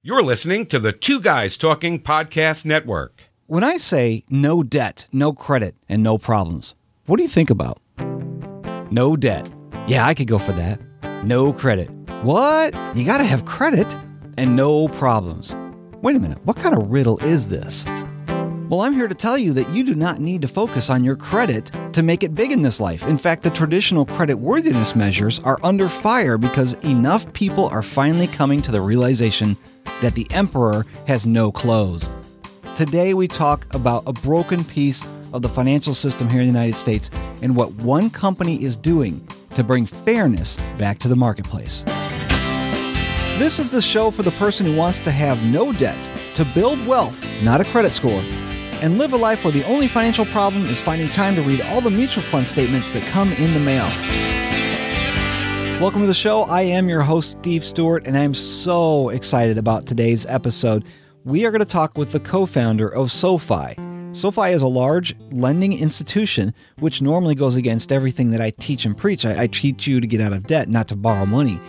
You're listening to the Two Guys Talking Podcast Network. When I say no debt, no credit, and no problems, what do you think about? No debt. Yeah, I could go for that. No credit. What? You got to have credit and no problems. Wait a minute. What kind of riddle is this? Well, I'm here to tell you that you do not need to focus on your credit to make it big in this life. In fact, the traditional credit worthiness measures are under fire because enough people are finally coming to the realization that the emperor has no clothes. Today we talk about a broken piece of the financial system here in the United States and what one company is doing to bring fairness back to the marketplace. This is the show for the person who wants to have no debt, to build wealth, not a credit score and live a life where the only financial problem is finding time to read all the mutual fund statements that come in the mail. Welcome to the show. I am your host, Steve Stewart, and I'm so excited about today's episode. We are going to talk with the co-founder of SoFi. SoFi is a large lending institution, which normally goes against everything that I teach and preach. I, I teach you to get out of debt, not to borrow money.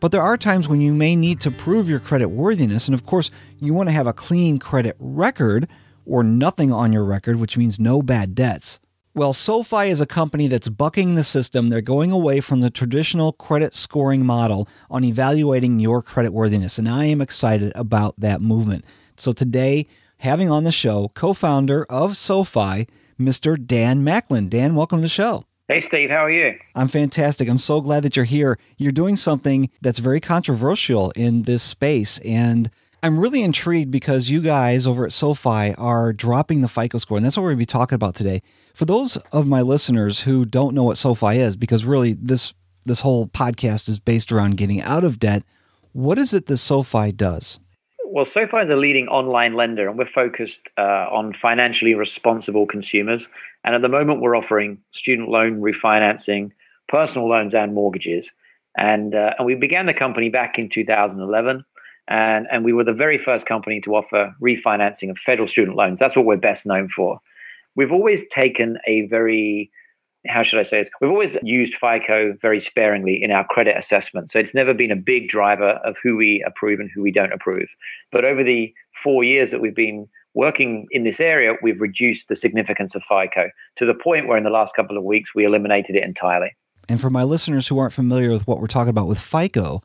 But there are times when you may need to prove your credit worthiness, and of course, you want to have a clean credit record – or nothing on your record, which means no bad debts. Well, SoFi is a company that's bucking the system. They're going away from the traditional credit scoring model on evaluating your creditworthiness, and I am excited about that movement. So today, having on the show co-founder of SoFi, Mr. Dan Macklin. Dan, welcome to the show. Hey, Steve, how are you? I'm fantastic. I'm so glad that you're here. You're doing something that's very controversial in this space, and – I'm really intrigued because you guys over at SoFi are dropping the FICO score, and that's what we're going to be talking about today. For those of my listeners who don't know what SoFi is, because really this this whole podcast is based around getting out of debt, what is it that SoFi does? Well, SoFi is a leading online lender, and we're focused uh, on financially responsible consumers. And at the moment, we're offering student loan refinancing, personal loans, and mortgages. And uh, and we began the company back in 2011 and and we were the very first company to offer refinancing of federal student loans. That's what we're best known for. We've always taken a very how should i say this? We've always used fico very sparingly in our credit assessment. So it's never been a big driver of who we approve and who we don't approve. But over the 4 years that we've been working in this area we've reduced the significance of fico to the point where in the last couple of weeks we eliminated it entirely. And for my listeners who aren't familiar with what we're talking about with fico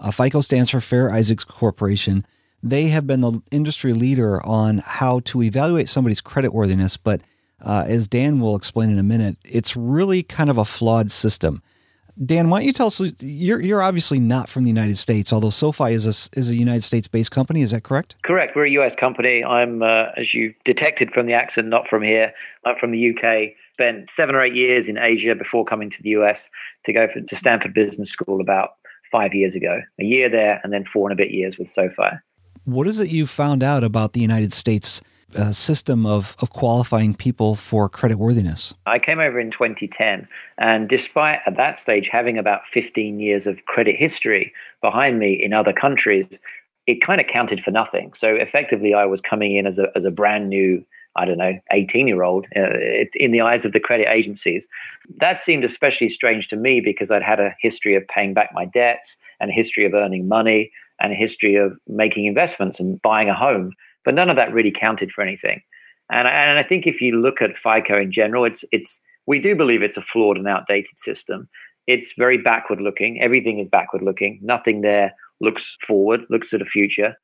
Uh, FICO stands for Fair Isaacs Corporation. They have been the industry leader on how to evaluate somebody's creditworthiness, but uh, as Dan will explain in a minute, it's really kind of a flawed system. Dan, why don't you tell us you're you're obviously not from the United States, although SoFi is a is a United States based company, is that correct? Correct. We're a US company. I'm uh, as you detected from the accent not from here. I'm from the UK. Spent 7 or 8 years in Asia before coming to the US to go for, to Stanford Business School about five years ago, a year there and then four and a bit years with SoFi. What is it you found out about the United States uh, system of, of qualifying people for creditworthiness? I came over in 2010, and despite at that stage having about 15 years of credit history behind me in other countries, it kind of counted for nothing. So effectively, I was coming in as a, as a brand new I don't know, 18 year old uh, in the eyes of the credit agencies. That seemed especially strange to me because I'd had a history of paying back my debts and a history of earning money and a history of making investments and buying a home. But none of that really counted for anything. And I, and I think if you look at FICO in general, it's, it's, we do believe it's a flawed and outdated system. It's very backward looking. Everything is backward looking. Nothing there looks forward, looks to the future.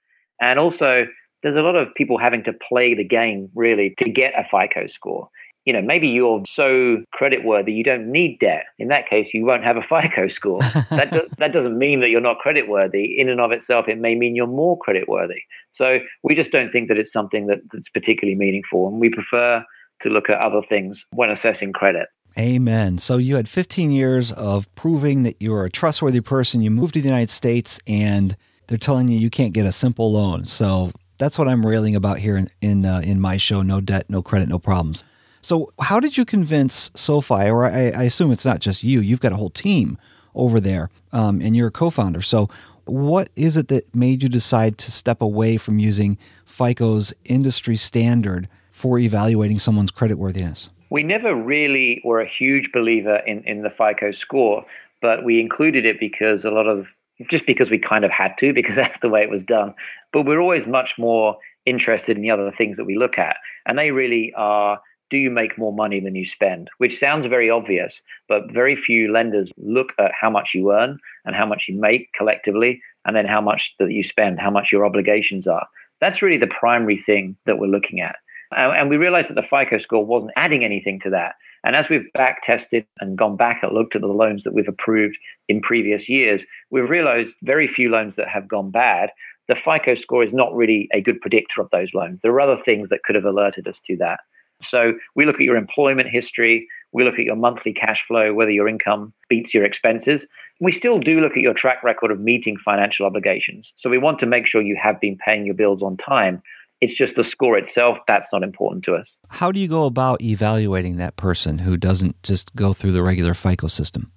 And also, there's a lot of people having to play the game really to get a FICO score. You know, maybe you're so credit worthy you don't need debt. In that case, you won't have a FICO score. that do that doesn't mean that you're not credit worthy. In and of itself, it may mean you're more credit worthy. So we just don't think that it's something that that's particularly meaningful and we prefer to look at other things when assessing credit. Amen. So you had 15 years of proving that you're a trustworthy person. You moved to the United States and they're telling you you can't get a simple loan. So That's what I'm railing about here in in, uh, in my show, No Debt, No Credit, No Problems. So how did you convince SoFi, or I, I assume it's not just you, you've got a whole team over there, um, and you're a co-founder. So what is it that made you decide to step away from using FICO's industry standard for evaluating someone's creditworthiness? We never really were a huge believer in, in the FICO score, but we included it because a lot of just because we kind of had to because that's the way it was done. But we're always much more interested in the other things that we look at. And they really are do you make more money than you spend? Which sounds very obvious but very few lenders look at how much you earn and how much you make collectively and then how much that you spend how much your obligations are. That's really the primary thing that we're looking at. And, and we realized that the FICO score wasn't adding anything to that. And as we've back tested and gone back and looked at the loans that we've approved in previous years, we've realized very few loans that have gone bad. The FICO score is not really a good predictor of those loans. There are other things that could have alerted us to that. So we look at your employment history, we look at your monthly cash flow, whether your income beats your expenses. We still do look at your track record of meeting financial obligations. So we want to make sure you have been paying your bills on time, It's just the score itself that's not important to us. How do you go about evaluating that person who doesn't just go through the regular FICO system?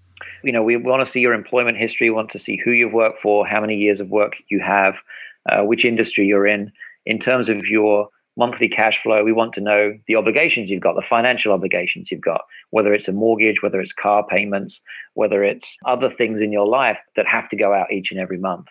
You know, we want to see your employment history, we want to see who you've worked for, how many years of work you have, uh, which industry you're in. In terms of your monthly cash flow, we want to know the obligations you've got, the financial obligations you've got, whether it's a mortgage, whether it's car payments, whether it's other things in your life that have to go out each and every month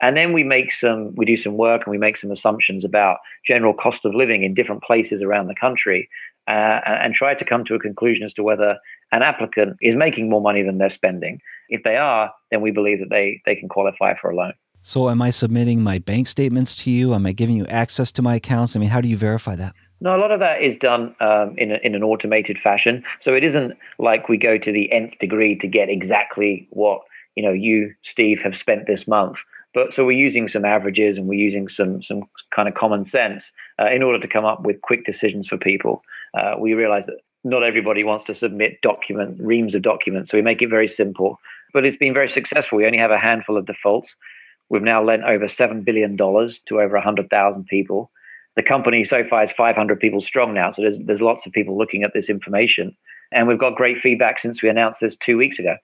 and then we make some we do some work and we make some assumptions about general cost of living in different places around the country uh, and try to come to a conclusion as to whether an applicant is making more money than they're spending. If they are then we believe that they they can qualify for a loan. So am i submitting my bank statements to you? Am i giving you access to my accounts? I mean how do you verify that? No, a lot of that is done um, in, a, in an automated fashion. So it isn't like we go to the nth degree to get exactly what you know you steve have spent this month. But so we're using some averages and we're using some some kind of common sense uh, in order to come up with quick decisions for people. Uh, we realize that not everybody wants to submit document reams of documents, so we make it very simple. But it's been very successful. We only have a handful of defaults. We've now lent over 7 billion dollars to over 100,000 people. The company so far is 500 people strong now, so there's there's lots of people looking at this information. And we've got great feedback since we announced this 2 weeks ago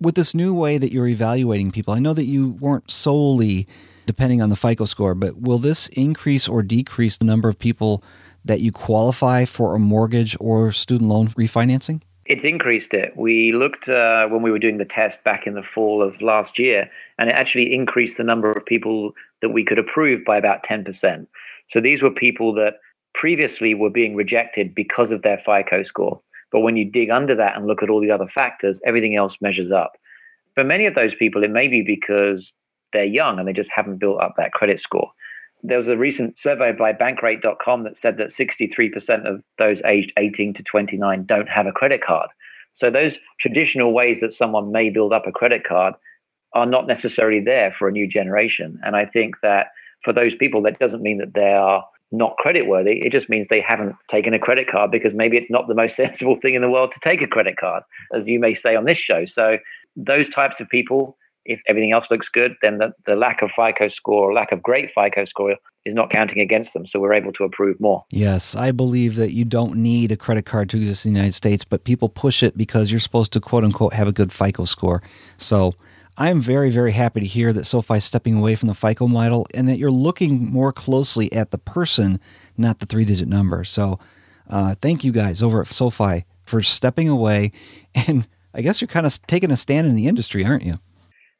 with this new way that you're evaluating people, I know that you weren't solely depending on the FICO score, but will this increase or decrease the number of people that you qualify for a mortgage or student loan refinancing? It's increased it. We looked uh, when we were doing the test back in the fall of last year, and it actually increased the number of people that we could approve by about 10%. So these were people that previously were being rejected because of their FICO score. But when you dig under that and look at all the other factors, everything else measures up. For many of those people, it may be because they're young and they just haven't built up that credit score. There was a recent survey by bankrate.com that said that 63% of those aged 18 to 29 don't have a credit card. So those traditional ways that someone may build up a credit card are not necessarily there for a new generation. And I think that for those people, that doesn't mean that they are not credit worthy it just means they haven't taken a credit card because maybe it's not the most sensible thing in the world to take a credit card as you may say on this show so those types of people if everything else looks good then the, the lack of FICO score or lack of great FICO score is not counting against them so we're able to approve more. Yes, I believe that you don't need a credit card to exist in the United States but people push it because you're supposed to quote unquote have a good FICO score. So I'm very, very happy to hear that SoFi is stepping away from the FICO model and that you're looking more closely at the person, not the three digit number. So uh, thank you guys over at SoFi for stepping away. And I guess you're kind of taking a stand in the industry, aren't you?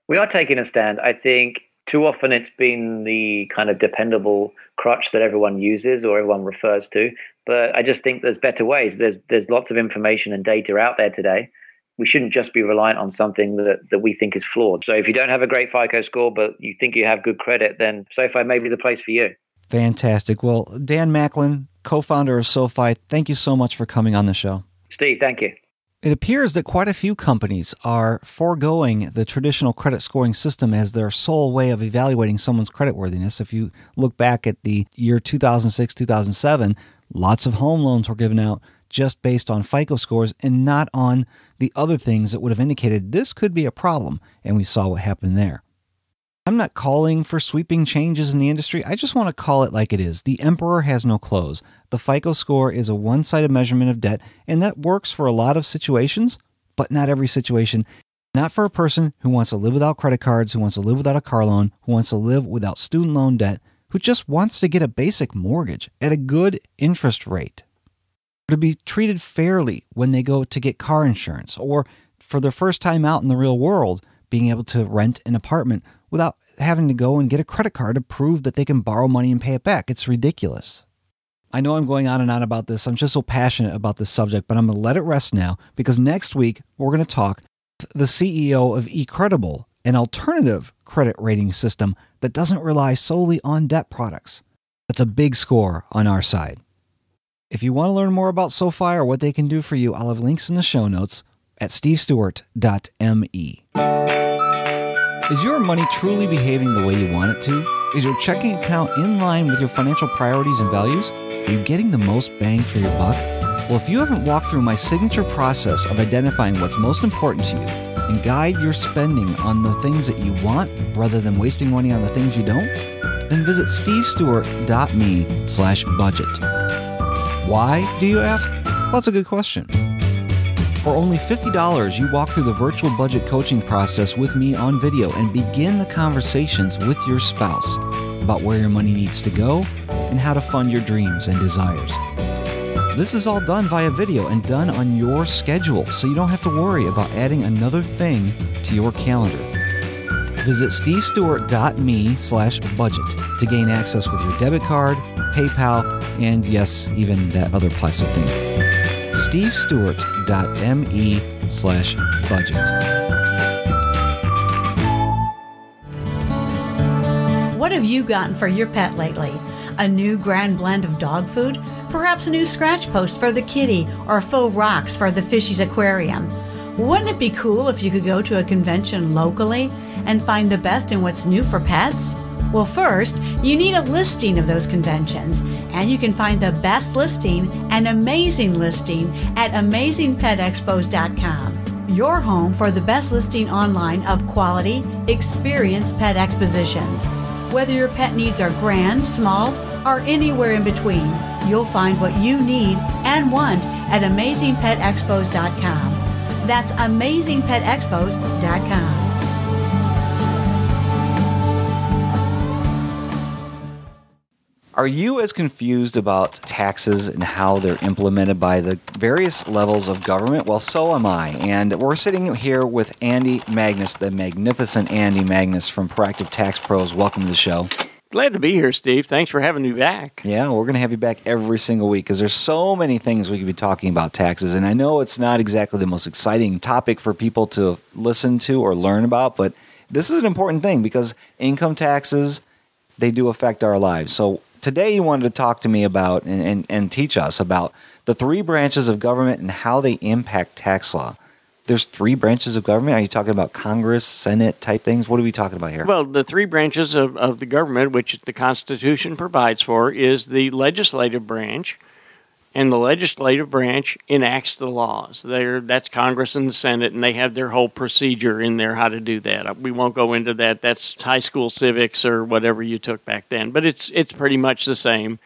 We are taking a stand. I think too often it's been the kind of dependable crutch that everyone uses or everyone refers to. But I just think there's better ways. There's, there's lots of information and data out there today we shouldn't just be reliant on something that that we think is flawed. So if you don't have a great FICO score but you think you have good credit then SoFi may be the place for you. Fantastic. Well, Dan Macklin, co-founder of SoFi, thank you so much for coming on the show. Steve, thank you. It appears that quite a few companies are foregoing the traditional credit scoring system as their sole way of evaluating someone's creditworthiness. If you look back at the year 2006-2007, lots of home loans were given out just based on FICO scores and not on the other things that would have indicated this could be a problem, and we saw what happened there. I'm not calling for sweeping changes in the industry. I just want to call it like it is. The emperor has no clothes. The FICO score is a one-sided measurement of debt, and that works for a lot of situations, but not every situation. Not for a person who wants to live without credit cards, who wants to live without a car loan, who wants to live without student loan debt, who just wants to get a basic mortgage at a good interest rate to be treated fairly when they go to get car insurance or for their first time out in the real world being able to rent an apartment without having to go and get a credit card to prove that they can borrow money and pay it back. It's ridiculous. I know I'm going on and on about this. I'm just so passionate about this subject, but I'm going to let it rest now because next week we're going to talk to the CEO of eCredible, an alternative credit rating system that doesn't rely solely on debt products. That's a big score on our side. If you want to learn more about SoFi or what they can do for you, I'll have links in the show notes at stevestewart.me. Is your money truly behaving the way you want it to? Is your checking account in line with your financial priorities and values? Are you getting the most bang for your buck? Well, if you haven't walked through my signature process of identifying what's most important to you and guide your spending on the things that you want rather than wasting money on the things you don't, then visit stevestewart.me slash budget. Why, do you ask? Well, that's a good question. For only $50, you walk through the virtual budget coaching process with me on video and begin the conversations with your spouse about where your money needs to go and how to fund your dreams and desires. This is all done via video and done on your schedule, so you don't have to worry about adding another thing to your calendar. Visit stevestewart.me slash budget to gain access with your debit card, PayPal, and yes, even that other plastic thing. stevestewart.me slash budget. What have you gotten for your pet lately? A new grand blend of dog food? Perhaps a new scratch post for the kitty or faux rocks for the fishy's aquarium? Wouldn't it be cool if you could go to a convention locally and find the best in what's new for pets? Well, first, you need a listing of those conventions, and you can find the best listing and amazing listing at amazingpetexpos.com. Your home for the best listing online of quality, experienced pet expositions. Whether your pet needs are grand, small, or anywhere in between, you'll find what you need and want at amazingpetexpos.com. That's amazingpetexpos.com. Are you as confused about taxes and how they're implemented by the various levels of government? Well, so am I. And we're sitting here with Andy Magnus, the magnificent Andy Magnus from Proactive Tax Pros. Welcome to the show. Glad to be here, Steve. Thanks for having me back. Yeah, we're going to have you back every single week because there's so many things we could be talking about taxes. And I know it's not exactly the most exciting topic for people to listen to or learn about, but this is an important thing because income taxes, they do affect our lives. So today you wanted to talk to me about and and and teach us about the three branches of government and how they impact tax law. There's three branches of government. Are you talking about Congress, Senate type things? What are we talking about here? Well, the three branches of of the government which the Constitution provides for is the legislative branch, and the legislative branch enacts the laws. There that's Congress and the Senate and they have their whole procedure in there how to do that. We won't go into that. That's high school civics or whatever you took back then, but it's it's pretty much the same.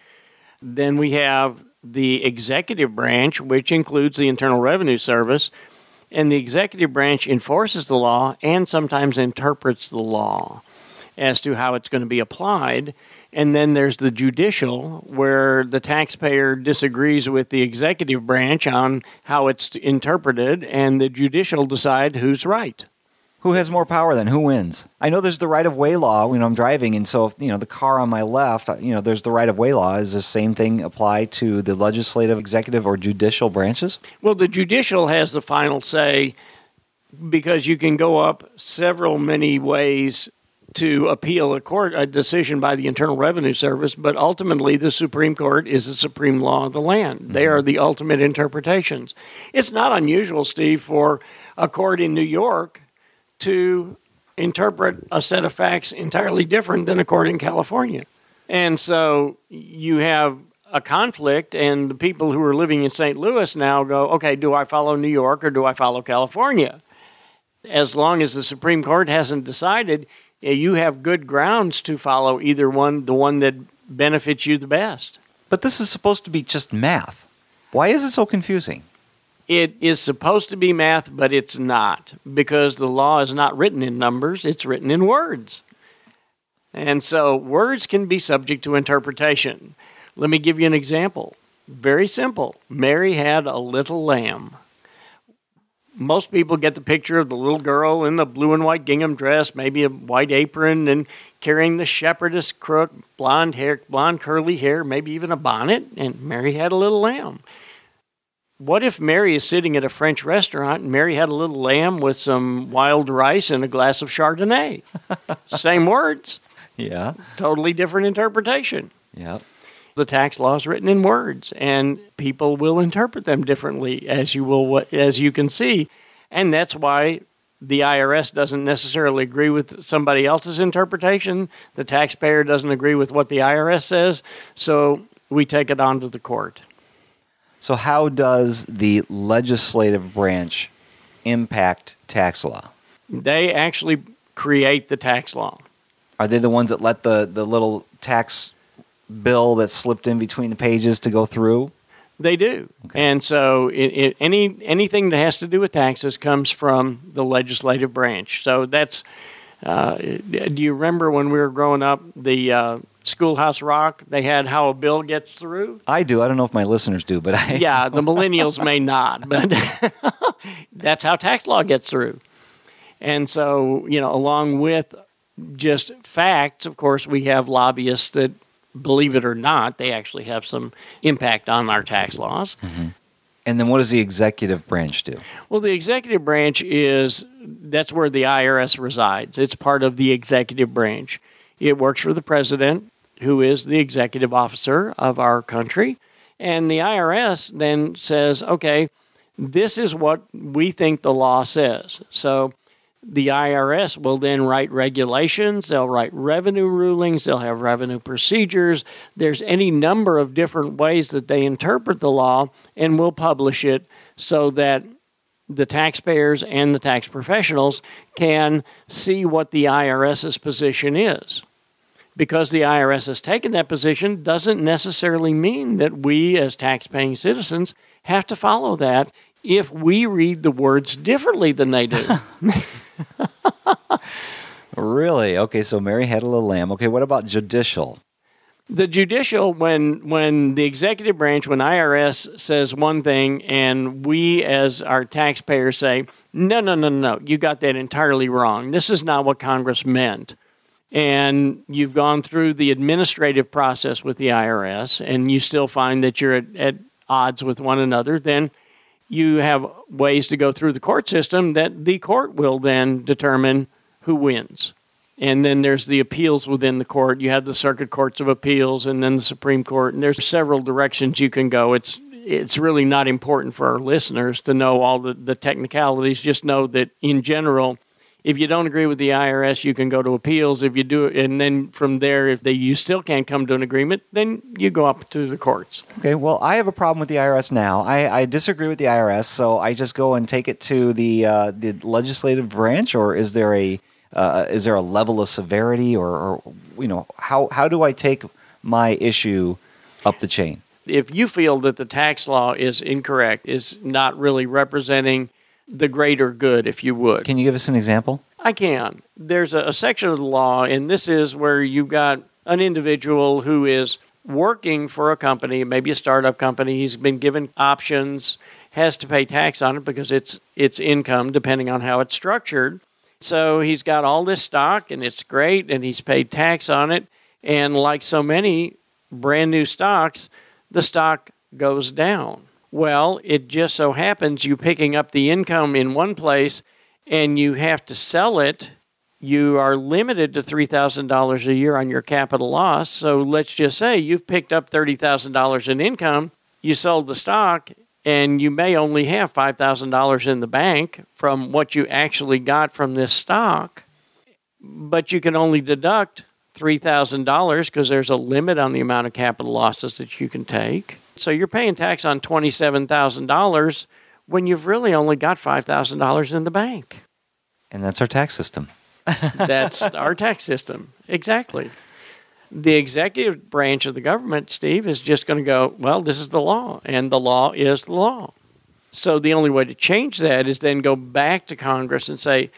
Then we have the executive branch which includes the Internal Revenue Service and the executive branch enforces the law and sometimes interprets the law as to how it's going to be applied And then there's the judicial, where the taxpayer disagrees with the executive branch on how it's interpreted, and the judicial decide who's right. Who has more power then? Who wins? I know there's the right of way law when I'm driving, and so if, you know the car on my left, you know there's the right of way law. Is the same thing apply to the legislative, executive, or judicial branches? Well, the judicial has the final say because you can go up several many ways to appeal a court a decision by the Internal Revenue Service, but ultimately the Supreme Court is the supreme law of the land. Mm -hmm. They are the ultimate interpretations. It's not unusual, Steve, for a court in New York to interpret a set of facts entirely different than a court in California. And so you have a conflict and the people who are living in St. Louis now go, okay, do I follow New York or do I follow California? As long as the Supreme Court hasn't decided, you have good grounds to follow either one, the one that benefits you the best. But this is supposed to be just math. Why is it so confusing? It is supposed to be math, but it's not because the law is not written in numbers, it's written in words. And so words can be subject to interpretation. Let me give you an example. Very simple. Mary had a little lamb most people get the picture of the little girl in the blue and white gingham dress, maybe a white apron, and carrying the shepherdess crook, blonde hair, blonde curly hair, maybe even a bonnet, and Mary had a little lamb. What if Mary is sitting at a French restaurant and Mary had a little lamb with some wild rice and a glass of Chardonnay? Same words. Yeah. Totally different interpretation. Yeah the tax laws written in words and people will interpret them differently as you will as you can see. And that's why the IRS doesn't necessarily agree with somebody else's interpretation. The taxpayer doesn't agree with what the IRS says. So we take it on to the court. So how does the legislative branch impact tax law? They actually create the tax law. Are they the ones that let the the little tax bill that slipped in between the pages to go through? They do. Okay. And so it, it, any anything that has to do with taxes comes from the legislative branch. So that's uh do you remember when we were growing up the uh Schoolhouse Rock, they had how a bill gets through. I do. I don't know if my listeners do, but I Yeah, the millennials may not, but that's how tax law gets through. And so, you know, along with just facts, of course, we have lobbyists that believe it or not, they actually have some impact on our tax laws. Mm -hmm. And then what does the executive branch do? Well, the executive branch is that's where the IRS resides. It's part of the executive branch. It works for the president, who is the executive officer of our country. And the IRS then says, okay, this is what we think the law says. So the IRS will then write regulations, they'll write revenue rulings, they'll have revenue procedures. There's any number of different ways that they interpret the law and will publish it so that the taxpayers and the tax professionals can see what the IRS's position is. Because the IRS has taken that position doesn't necessarily mean that we as tax-paying citizens have to follow that if we read the words differently than they do. really? Okay, so Mary had a little lamb. Okay, what about judicial? The judicial when when the executive branch when IRS says one thing and we as our taxpayers say, "No, no, no, no. You got that entirely wrong. This is not what Congress meant." and you've gone through the administrative process with the IRS and you still find that you're at, at odds with one another, then you have ways to go through the court system that the court will then determine who wins. And then there's the appeals within the court. You have the circuit courts of appeals and then the Supreme Court. And there's several directions you can go. It's it's really not important for our listeners to know all the the technicalities. Just know that in general if you don't agree with the IRS, you can go to appeals. If you do, and then from there, if they, you still can't come to an agreement, then you go up to the courts. Okay, well, I have a problem with the IRS now. I, I disagree with the IRS, so I just go and take it to the, uh, the legislative branch, or is there a, uh, is there a level of severity, or, or you know, how, how do I take my issue up the chain? If you feel that the tax law is incorrect, is not really representing the greater good, if you would. Can you give us an example? I can. There's a, a section of the law, and this is where you've got an individual who is working for a company, maybe a startup company. He's been given options, has to pay tax on it because it's it's income, depending on how it's structured. So he's got all this stock, and it's great, and he's paid tax on it. And like so many brand new stocks, the stock goes down. Well, it just so happens you picking up the income in one place and you have to sell it. You are limited to $3,000 a year on your capital loss. So let's just say you've picked up $30,000 in income, you sold the stock, and you may only have $5,000 in the bank from what you actually got from this stock. But you can only deduct $3,000 because there's a limit on the amount of capital losses that you can take So you're paying tax on $27,000 when you've really only got $5,000 in the bank. And that's our tax system. that's our tax system. Exactly. The executive branch of the government, Steve, is just going to go, well, this is the law, and the law is the law. So the only way to change that is then go back to Congress and say,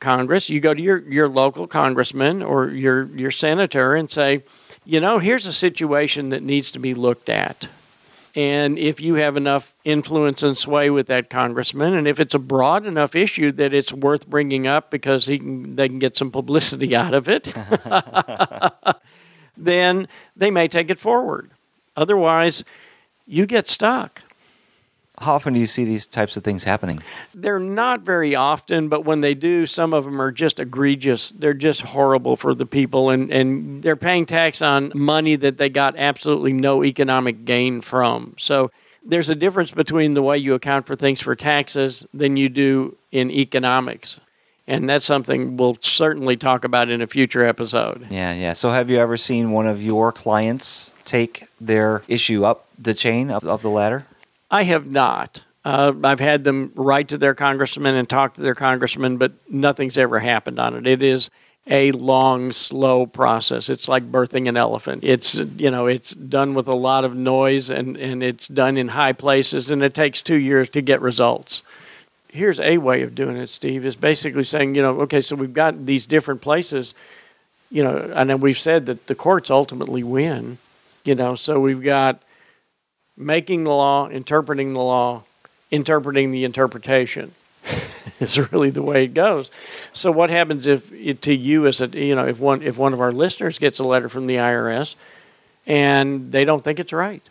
Congress, you go to your your local congressman or your your senator and say, you know, here's a situation that needs to be looked at and if you have enough influence and sway with that congressman and if it's a broad enough issue that it's worth bringing up because he can, they can get some publicity out of it then they may take it forward. Otherwise you get stuck how often do you see these types of things happening? They're not very often, but when they do, some of them are just egregious. They're just horrible for the people and and they're paying tax on money that they got absolutely no economic gain from. So there's a difference between the way you account for things for taxes than you do in economics. And that's something we'll certainly talk about in a future episode. Yeah, yeah. So have you ever seen one of your clients take their issue up the chain up up the ladder? I have not. Uh, I've had them write to their congressman and talk to their congressman, but nothing's ever happened on it. It is a long, slow process. It's like birthing an elephant. It's, you know, it's done with a lot of noise and, and it's done in high places, and it takes two years to get results. Here's a way of doing it, Steve, is basically saying, you know, okay, so we've got these different places, you know, and then we've said that the courts ultimately win, you know, so we've got – making the law, interpreting the law, interpreting the interpretation. is really the way it goes. So what happens if it, to you is that you know if one if one of our listeners gets a letter from the IRS and they don't think it's right?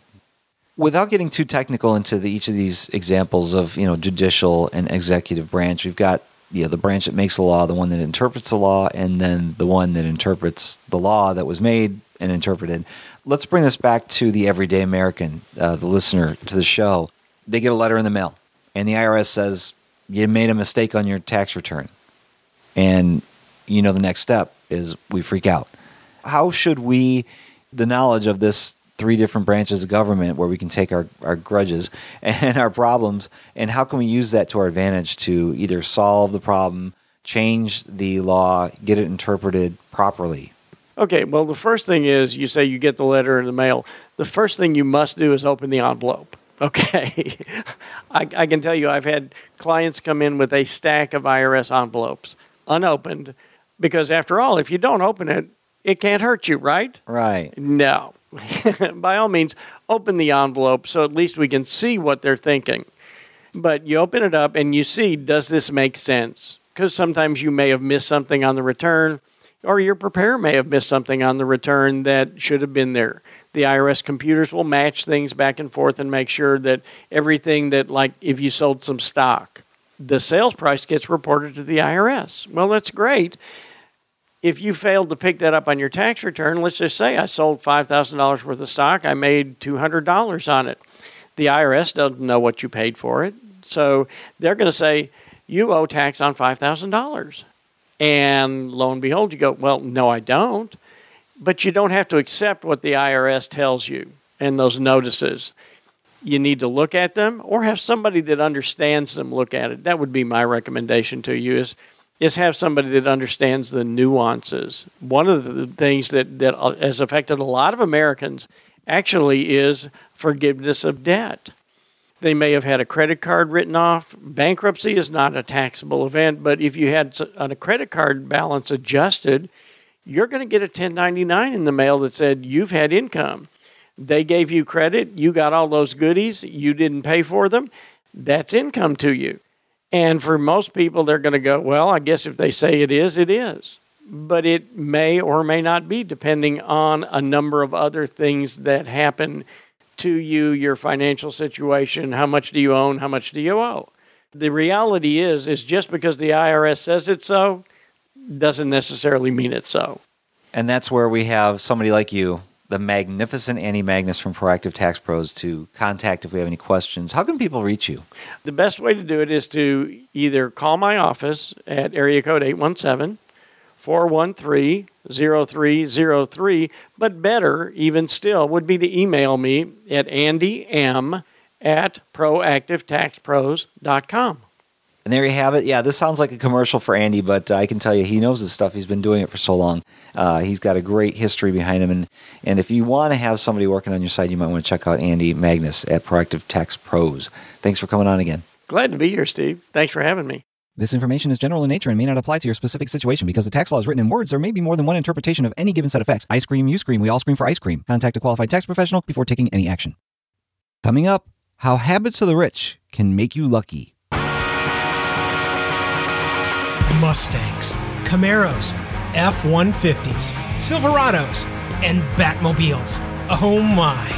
Without getting too technical into the, each of these examples of, you know, judicial and executive branch, we've got you know, the branch that makes the law, the one that interprets the law, and then the one that interprets the law that was made and interpreted let's bring this back to the everyday American, uh, the listener to the show. They get a letter in the mail, and the IRS says, you made a mistake on your tax return. And, you know, the next step is we freak out. How should we, the knowledge of this three different branches of government where we can take our, our grudges and our problems, and how can we use that to our advantage to either solve the problem, change the law, get it interpreted properly Okay, well, the first thing is you say you get the letter in the mail. The first thing you must do is open the envelope. Okay. I, I can tell you I've had clients come in with a stack of IRS envelopes, unopened, because after all, if you don't open it, it can't hurt you, right? Right. No. By all means, open the envelope so at least we can see what they're thinking. But you open it up and you see, does this make sense? Cuz sometimes you may have missed something on the return or your preparer may have missed something on the return that should have been there. The IRS computers will match things back and forth and make sure that everything that like if you sold some stock, the sales price gets reported to the IRS. Well, that's great. If you failed to pick that up on your tax return, let's just say I sold $5,000 worth of stock, I made $200 on it. The IRS doesn't know what you paid for it. So they're going to say you owe tax on $5,000. And lo and behold, you go, well, no, I don't. But you don't have to accept what the IRS tells you in those notices. You need to look at them or have somebody that understands them look at it. That would be my recommendation to you is is have somebody that understands the nuances. One of the things that, that has affected a lot of Americans actually is forgiveness of debt. They may have had a credit card written off. Bankruptcy is not a taxable event, but if you had a credit card balance adjusted, you're going to get a 1099 in the mail that said you've had income. They gave you credit, you got all those goodies, you didn't pay for them. That's income to you. And for most people they're going to go, well, I guess if they say it is, it is. But it may or may not be depending on a number of other things that happen to you your financial situation, how much do you own, how much do you owe. The reality is is just because the IRS says it's so doesn't necessarily mean it so. And that's where we have somebody like you, the magnificent Annie Magnus from Proactive Tax Pros to contact if we have any questions. How can people reach you? The best way to do it is to either call my office at area code 817 413 0303. But better, even still, would be to email me at andym at proactivetaxpros.com. And there you have it. Yeah, this sounds like a commercial for Andy, but uh, I can tell you he knows his stuff. He's been doing it for so long. Uh, he's got a great history behind him. And, and if you want to have somebody working on your side, you might want to check out Andy Magnus at Proactive Tax Pros. Thanks for coming on again. Glad to be here, Steve. Thanks for having me. This information is general in nature and may not apply to your specific situation because the tax law is written in words. There may be more than one interpretation of any given set of facts. I scream, you scream, we all scream for ice cream. Contact a qualified tax professional before taking any action. Coming up, how habits of the rich can make you lucky. Mustangs, Camaros, F-150s, Silverados, and Batmobiles. Oh my.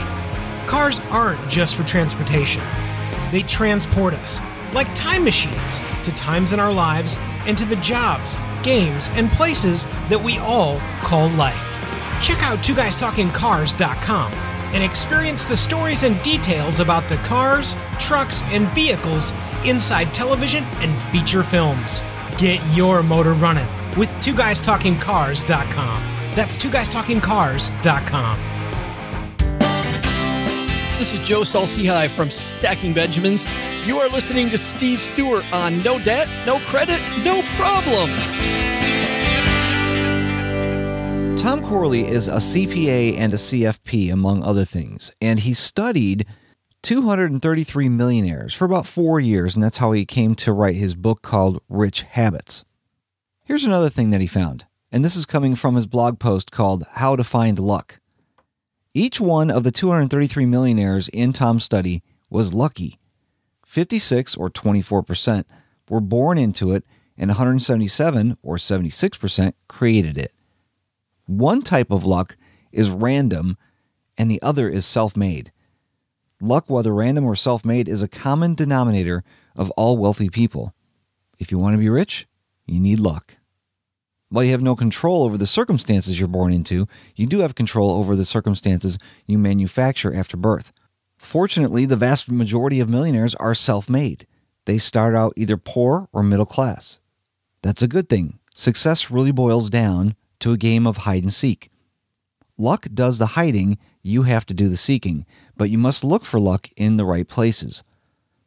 Cars aren't just for transportation. They transport us like time machines, to times in our lives and to the jobs, games, and places that we all call life. Check out twoguystalkingcars.com and experience the stories and details about the cars, trucks, and vehicles inside television and feature films. Get your motor running with twoguystalkingcars.com. That's twoguystalkingcars.com. Guys Talking Cars.com. This is Joe Salcihi from Stacking Benjamins. You are listening to Steve Stewart on No Debt, No Credit, No Problem. Tom Corley is a CPA and a CFP, among other things, and he studied 233 millionaires for about four years, and that's how he came to write his book called Rich Habits. Here's another thing that he found, and this is coming from his blog post called How to Find Luck. Each one of the 233 millionaires in Tom's study was lucky. 56 or 24% were born into it and 177 or 76% created it. One type of luck is random and the other is self-made. Luck, whether random or self-made, is a common denominator of all wealthy people. If you want to be rich, you need luck while you have no control over the circumstances you're born into, you do have control over the circumstances you manufacture after birth. Fortunately, the vast majority of millionaires are self-made. They start out either poor or middle class. That's a good thing. Success really boils down to a game of hide and seek. Luck does the hiding, you have to do the seeking, but you must look for luck in the right places.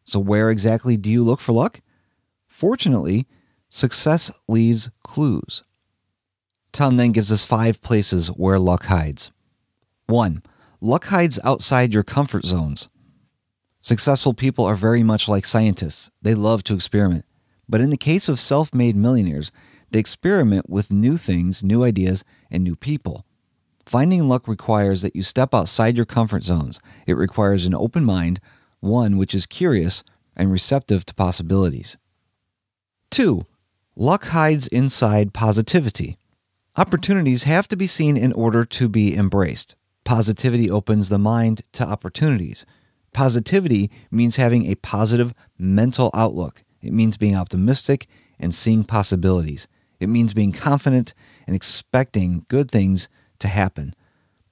So where exactly do you look for luck? Fortunately, success leaves clues. Tom then gives us five places where luck hides. 1. Luck hides outside your comfort zones. Successful people are very much like scientists. They love to experiment. But in the case of self-made millionaires, they experiment with new things, new ideas, and new people. Finding luck requires that you step outside your comfort zones. It requires an open mind, one which is curious and receptive to possibilities. 2. Luck hides inside positivity. Opportunities have to be seen in order to be embraced. Positivity opens the mind to opportunities. Positivity means having a positive mental outlook. It means being optimistic and seeing possibilities. It means being confident and expecting good things to happen.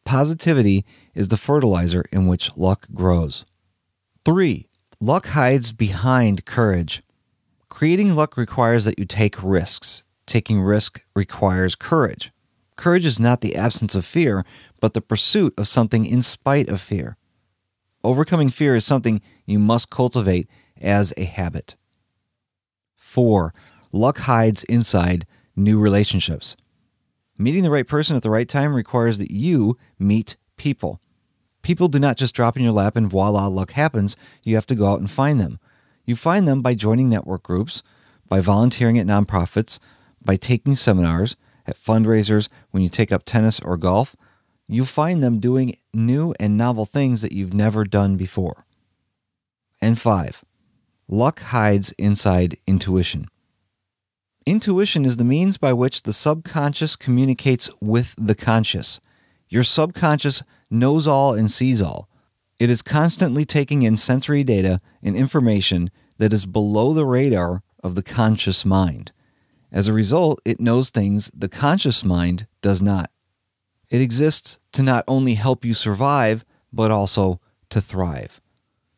Positivity is the fertilizer in which luck grows. 3. Luck hides behind courage. Creating luck requires that you take risks. Taking risk requires courage. Courage is not the absence of fear, but the pursuit of something in spite of fear. Overcoming fear is something you must cultivate as a habit. 4. Luck hides inside new relationships. Meeting the right person at the right time requires that you meet people. People do not just drop in your lap and voila, luck happens. You have to go out and find them. You find them by joining network groups, by volunteering at nonprofits, By taking seminars at fundraisers, when you take up tennis or golf, you find them doing new and novel things that you've never done before. And 5. Luck hides inside intuition. Intuition is the means by which the subconscious communicates with the conscious. Your subconscious knows all and sees all. It is constantly taking in sensory data and information that is below the radar of the conscious mind. As a result, it knows things the conscious mind does not. It exists to not only help you survive, but also to thrive.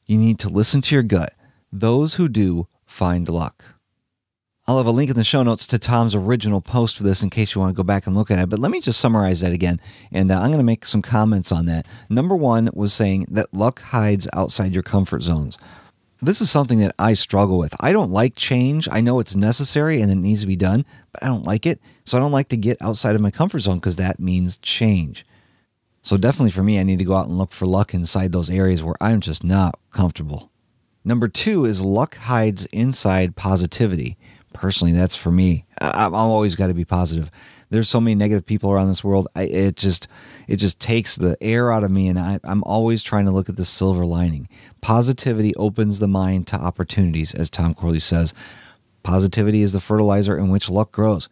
You need to listen to your gut. Those who do find luck. I'll have a link in the show notes to Tom's original post for this in case you want to go back and look at it. But let me just summarize that again. And uh, I'm going to make some comments on that. Number one was saying that luck hides outside your comfort zones. This is something that I struggle with. I don't like change. I know it's necessary and it needs to be done, but I don't like it. So I don't like to get outside of my comfort zone because that means change. So definitely for me, I need to go out and look for luck inside those areas where I'm just not comfortable. Number two is luck hides inside positivity. Personally, that's for me. I, I've always got to be positive there's so many negative people around this world. I it just it just takes the air out of me and I I'm always trying to look at the silver lining. Positivity opens the mind to opportunities as Tom Corley says. Positivity is the fertilizer in which luck grows.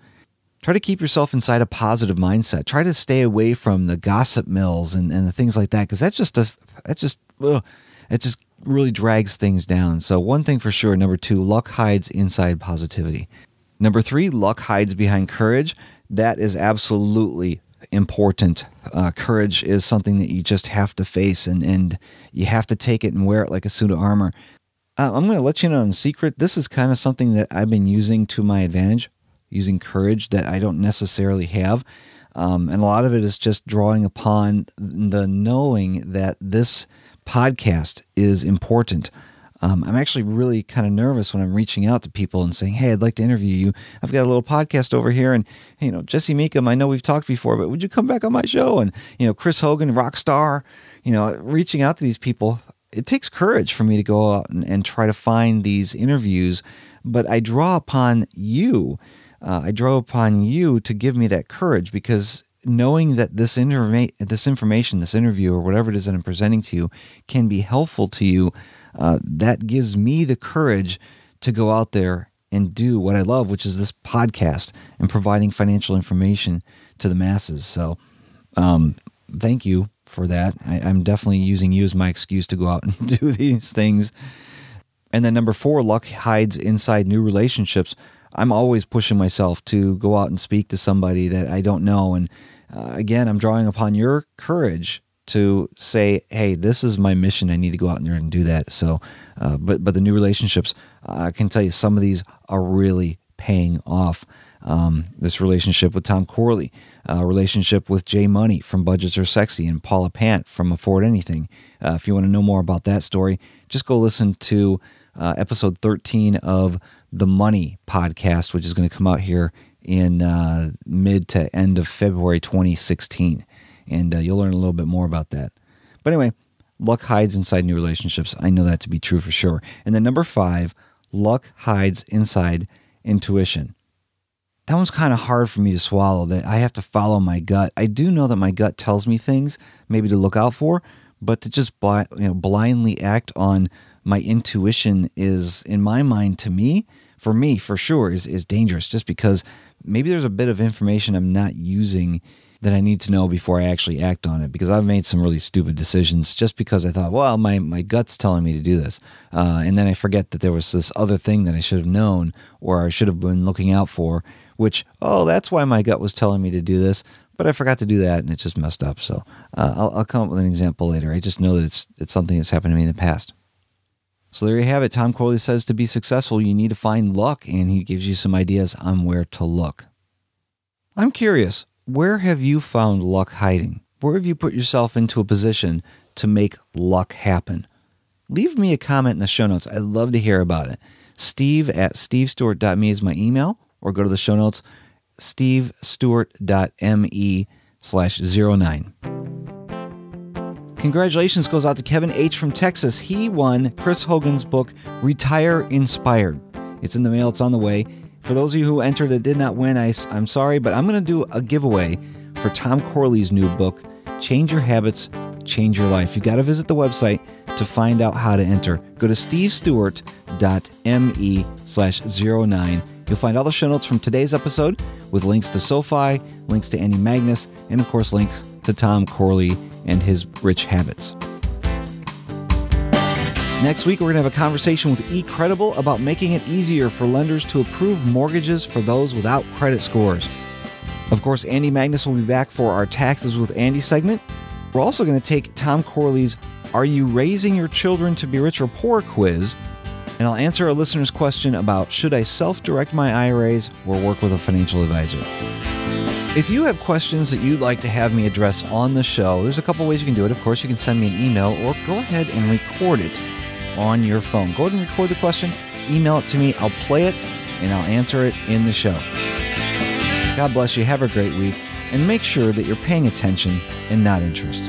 Try to keep yourself inside a positive mindset. Try to stay away from the gossip mills and and the things like that cuz that's just a that's just ugh, it just really drags things down. So one thing for sure, number 2, luck hides inside positivity. Number 3, luck hides behind courage that is absolutely important. Uh, courage is something that you just have to face and, and you have to take it and wear it like a suit of armor. Uh, I'm going to let you know in secret, this is kind of something that I've been using to my advantage, using courage that I don't necessarily have. Um, and a lot of it is just drawing upon the knowing that this podcast is important um, I'm actually really kind of nervous when I'm reaching out to people and saying, hey, I'd like to interview you. I've got a little podcast over here. And, you know, Jesse Meekum, I know we've talked before, but would you come back on my show? And, you know, Chris Hogan, rock star, you know, reaching out to these people. It takes courage for me to go out and, and try to find these interviews, but I draw upon you. Uh, I draw upon you to give me that courage because knowing that this informa this information, this interview or whatever it is that I'm presenting to you can be helpful to you uh, that gives me the courage to go out there and do what I love, which is this podcast and providing financial information to the masses. So um, thank you for that. I, I'm definitely using you as my excuse to go out and do these things. And then number four, luck hides inside new relationships. I'm always pushing myself to go out and speak to somebody that I don't know. And uh, again, I'm drawing upon your courage to say, "Hey, this is my mission. I need to go out there and do that." So, uh, but but the new relationships, uh, I can tell you, some of these are really paying off. Um, this relationship with Tom Corley, uh, relationship with Jay Money from Budgets Are Sexy, and Paula Pant from Afford Anything. Uh, if you want to know more about that story, just go listen to uh, episode 13 of the Money podcast, which is going to come out here in uh, mid to end of February 2016 and uh, you'll learn a little bit more about that. But anyway, luck hides inside new relationships. I know that to be true for sure. And then number 5, luck hides inside intuition. That one's kind of hard for me to swallow that I have to follow my gut. I do know that my gut tells me things maybe to look out for, but to just bl you know, blindly act on my intuition is in my mind to me, for me for sure is is dangerous just because maybe there's a bit of information I'm not using that I need to know before I actually act on it because I've made some really stupid decisions just because I thought, well, my my gut's telling me to do this. Uh and then I forget that there was this other thing that I should have known or I should have been looking out for, which oh, that's why my gut was telling me to do this, but I forgot to do that and it just messed up. So, uh I'll I'll come up with an example later. I just know that it's it's something that's happened to me in the past. So there you have it. Tom Corley says to be successful, you need to find luck and he gives you some ideas on where to look. I'm curious, where have you found luck hiding? Where have you put yourself into a position to make luck happen? Leave me a comment in the show notes. I'd love to hear about it. Steve at stevestewart.me is my email, or go to the show notes, stevestewart.me slash 09. Congratulations goes out to Kevin H. from Texas. He won Chris Hogan's book, Retire Inspired. It's in the mail. It's on the way. For those of you who entered that did not win, I, I'm sorry, but I'm going to do a giveaway for Tom Corley's new book, Change Your Habits, Change Your Life. You've got to visit the website to find out how to enter. Go to stevestewart.me slash 09. You'll find all the show notes from today's episode with links to SoFi, links to Andy Magnus, and of course links to Tom Corley and his rich habits. Next week, we're going to have a conversation with eCredible about making it easier for lenders to approve mortgages for those without credit scores. Of course, Andy Magnus will be back for our Taxes with Andy segment. We're also going to take Tom Corley's Are You Raising Your Children to Be Rich or Poor quiz, and I'll answer a listener's question about should I self-direct my IRAs or work with a financial advisor. If you have questions that you'd like to have me address on the show, there's a couple ways you can do it. Of course, you can send me an email or go ahead and record it on your phone. Go ahead and record the question, email it to me, I'll play it, and I'll answer it in the show. God bless you, have a great week, and make sure that you're paying attention and not interest.